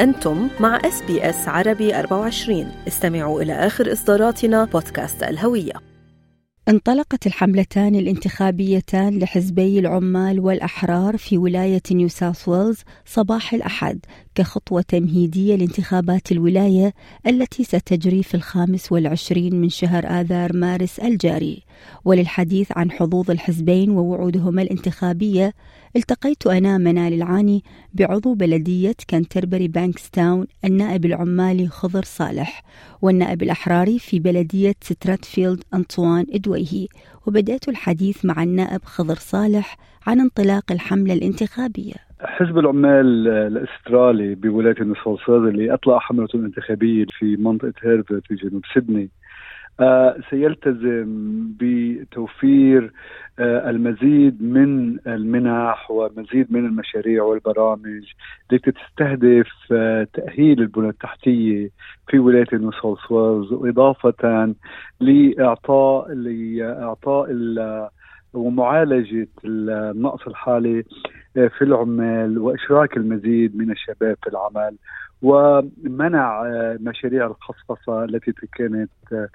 أنتم مع SBS عربي 24 استمعوا إلى آخر إصداراتنا بودكاست الهوية. انطلقت الحملتان الانتخابيتان لحزبي العمال والأحرار في ولاية نيو ساوث ويلز صباح الأحد كخطوة تمهيدية لانتخابات الولاية التي ستجري في الخامس والعشرين من شهر آذار مارس الجاري. وللحديث عن حظوظ الحزبين ووعودهما الانتخابية التقيت أنا منال العاني بعضو بلدية كانتربري بانكستاون النائب العمالي خضر صالح والنائب الأحراري في بلدية ستراتفيلد أنطوان دويهي. وبدأت الحديث مع النائب خضر صالح عن انطلاق الحملة الانتخابية. حزب العمال الأسترالي بولاية نيو اللي اطلق حملته الانتخابيه في منطقة هيرستفيل في جنوب سيدني آه سيلتزم بتوفير آه المزيد من المنح ومزيد من المشاريع والبرامج التي تستهدف آه تأهيل البنى التحتية في ولاية نيو ساوث ويلز وإضافة لإعطاء لإعطاء ومعالجة النقص الحالي في العمال وإشراك المزيد من الشباب في العمل ومنع آه، مشاريع الخصخصة التي كانت آه،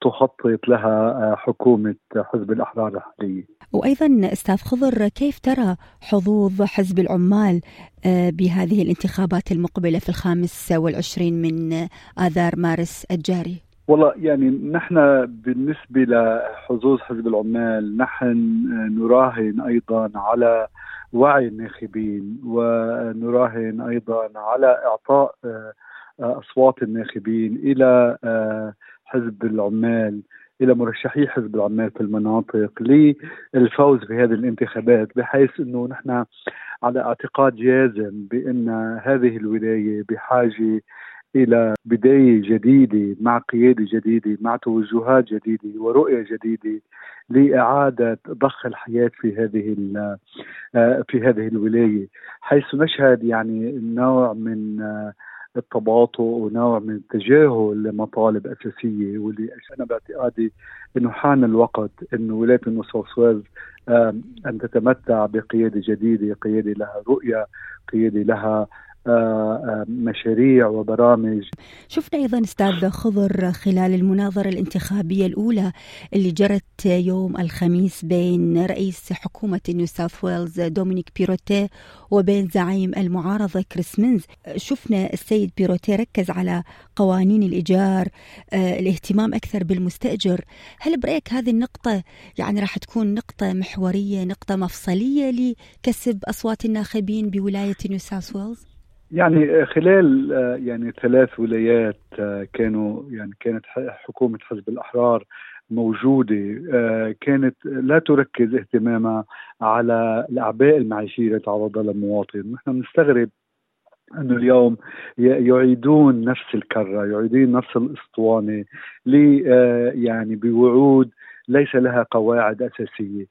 تخطط لها حكومة حزب الأحرار الحالية وأيضا أستاذ خضر كيف ترى حظوظ حزب العمال بهذه الانتخابات المقبلة في الخامس والعشرين من آذار مارس الجاري؟ والله يعني نحن بالنسبة لحظوظ حزب العمال نحن نراهن أيضا على وعي الناخبين ونراهن أيضا على إعطاء آه، أصوات الناخبين إلى آه، حزب العمال إلى مرشحي حزب العمال في المناطق للفوز بهذه الانتخابات بحيث إنه نحن على اعتقاد جازم بأن هذه الولاية بحاجة إلى بداية جديدة مع قيادة جديدة مع توجهات جديدة ورؤية جديدة لإعادة ضخ الحياة في هذه آه، في هذه الولاية. حيث نشهد يعني نوع من آه، التباطؤ ونوع من التجاهل لمطالب أساسية واللي أنا باعتقادي إنه حان الوقت إنه ولاية النيو ساوث أن تتمتع بقيادة جديدة، قيادة لها رؤية، قيادة لها مشاريع وبرامج. شفنا أيضا أستاذ خضر خلال المناظرة الانتخابية الأولى اللي جرت يوم الخميس بين رئيس حكومة نيو ساوث ويلز دومينيك بيروتي وبين زعيم المعارضة كريس مينز شفنا السيد بيروتي ركز على قوانين الإيجار آه، الاهتمام أكثر بالمستأجر. هل برأيك هذه النقطة يعني راح تكون نقطة محورية نقطة مفصلية لكسب أصوات الناخبين بولاية نيو ساوث ويلز؟ يعني خلال يعني ثلاث ولايات كانوا يعني كانت حكومة حزب الأحرار موجودة كانت لا تركز اهتمامها على الأعباء المعيشية التي تعرض لها المواطن، نحن بنستغرب إنه اليوم يعيدون نفس الكرة، يعيدون نفس الأسطوانة ل يعني بوعود ليس لها قواعد أساسية.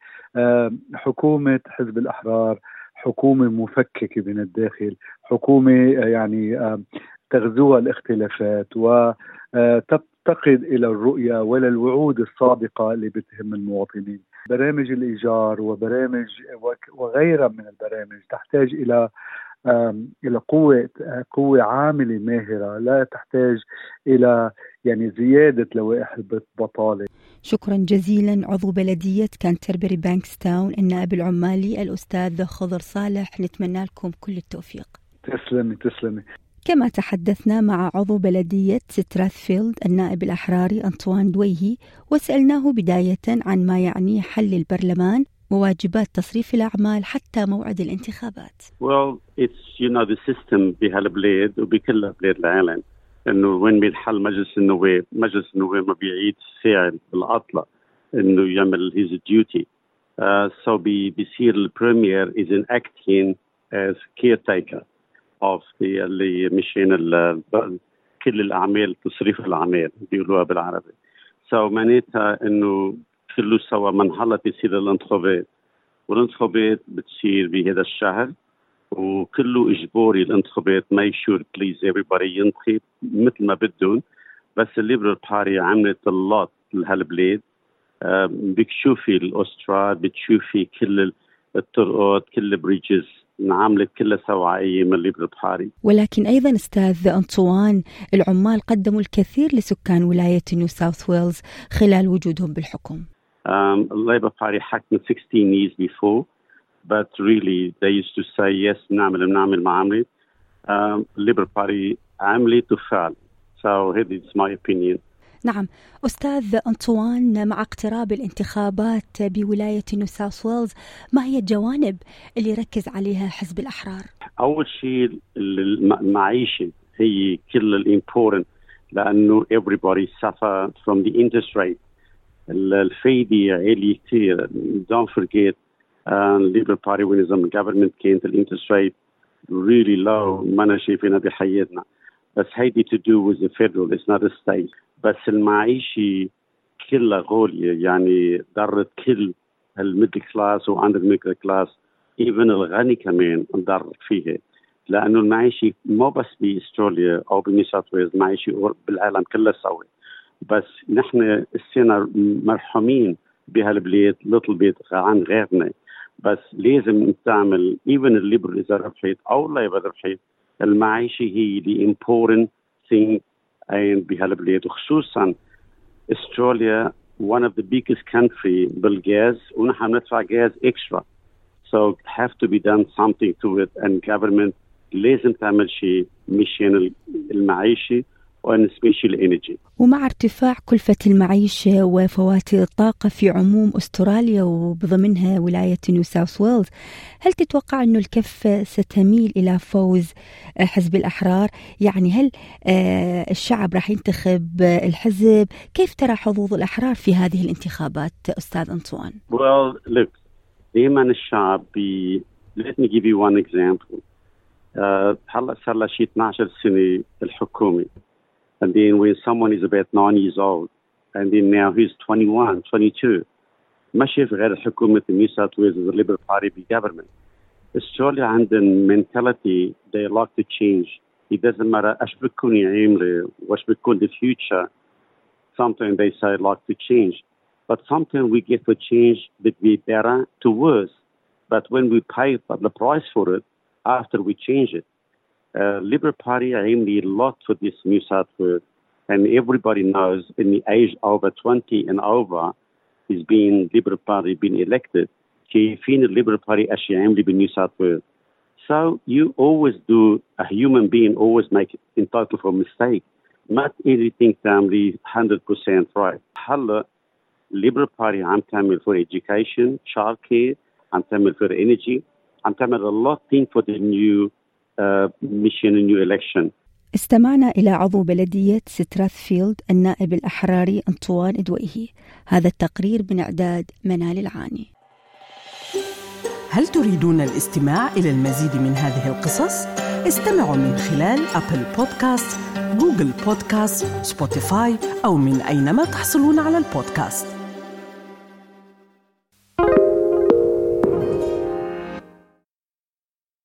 حكومة حزب الأحرار حكومة مفككة من الداخل حكومة آه، يعني آه، تغزوها الاختلافات وتفتقد آه، إلى الرؤية ولا الوعود السابقه اللي بتهم المواطنين. برامج الإيجار وبرامج وغيرها من البرامج تحتاج إلى إلى قوة قوة عاملة ماهرة لا تحتاج إلى يعني زيادة لوائح البطالة. شكرا جزيلا عضو بلدية كانتربري بانكستاون النائب العمالي الأستاذ خضر صالح نتمنى لكم كل التوفيق. تسلمي تسلمي. كما تحدثنا مع عضو بلدية ستراثفيلد النائب الأحراري أنطوان دويهي وسألناه بداية عن ما يعني حل البرلمان وواجبات تصريف الأعمال حتى موعد الانتخابات. Well, it's you know the system بهالبلاد وبكل بلاد العالم. إنه وين بينحل مجلس النواب، مجلس النواب ما بيعود فاعل بالعطلة إنه يعمل. Uh, so بي بيصير ال Premier is enacting as caretaker of the اللي مشين كل الأعمال تصريف الأعمال بيقولوها بالعربي. So معناتها إنه كله سوا منحلة بيصير الانتخابات والانتخابات بتصير بهذا الشهر وكله اجباري الانتخابات make sure please everybody ينتخب مثل ما بدهم. بس ال Liberal Party عملت a lot لهالبلاد. بتشوفي الاوسترا بتشوفي كل الطرقات كل ال bridges انعملت كلها سواعية من ال Liberal Party ولكن أيضا أستاذ أنطوان العمال قدموا الكثير لسكان ولاية نيو ساوث ويلز خلال وجودهم بالحكم. um, Party حكمت 16 years before. But really they used to say yes نعمل بنعمل ما عملت um, Labour Party عملت وفعل so is my opinion. نعم. أستاذ أنطوان مع اقتراب الانتخابات بولاية نيو ساوث ويلز ما هي الجوانب اللي ركز عليها حزب الأحرار؟ أول شيء المعيشة هي كل ال important لأنه everybody suffer from the interest rate. الفايدة عالية كثير don't forget uh, Liberal Party the government كانت ال interest rate really low ما شايفينها بحياتنا. بس هيدي to do with the federal it's not بس المعيشة كلها غالية يعني ضرت كل ال middle class و under middle class even الغني كمان انضر فيها. لأنه المعيشة مو بس بأستراليا أو بنيو ساوث ويلز معيشه بالعالم كله سوا بس نحن السنة مرحومين بهالبلاد a little bit عن غيرنا. بس لازم تعمل even ال Labor اذا ربحت أو ال Liberal ربحت المعيشة هي the important thing بهالبلاد وخصوصا استراليا one of the biggest country بالغاز ونحن ندفع غاز extra. So have to be done something to it and government لازم تعمل شيء مشان المعيشة ومع ارتفاع كلفة المعيشة وفواتير الطاقة في عموم أستراليا وبضمنها ولاية نيو ساوث ويلز، هل تتوقع انه الكفة ستميل إلى فوز حزب الأحرار؟ يعني هل آه، الشعب راح ينتخب الحزب؟ كيف ترى حظوظ الأحرار في هذه الانتخابات أستاذ أنطوان؟ Well, look, دائما الشعب بي... let me give you one example. Uh, هلا صار له شيء 12 سنة الحكومة And then when someone is about nine years old, and then now he's 21, 22, ما شاف غير حكومة نيو ساوث ويلز the Liberal Party government. استراليا عندهم mentality they like to change. It doesn't matter ايش بتكون يعملوا وايش بتكون the future. Sometimes they say like to change. But sometimes we get to change that be better to worse. But when we pay the price for it, after we change it, uh, Liberal Party aimed a lot for this new South Wales, and everybody knows in the age over 20 and over is being Liberal Party being elected. She the Liberal Party as she aimed in New South Wales. So you always do, a human being always make entitled for mistake. Not everything family 100% right. Hello, Liberal Party, I'm coming for education, childcare, I'm coming for energy, I'm coming a lot thing for the new ميشن نيو إلكشن. استمعنا إلى عضو بلدية ستراثفيلد النائب الأحراري أنطوان إدويهي هذا التقرير من إعداد منال العاني. هل تريدون الاستماع إلى المزيد من هذه القصص؟ استمعوا من خلال أبل بودكاست، جوجل بودكاست، سبوتيفاي أو من أينما تحصلون على البودكاست.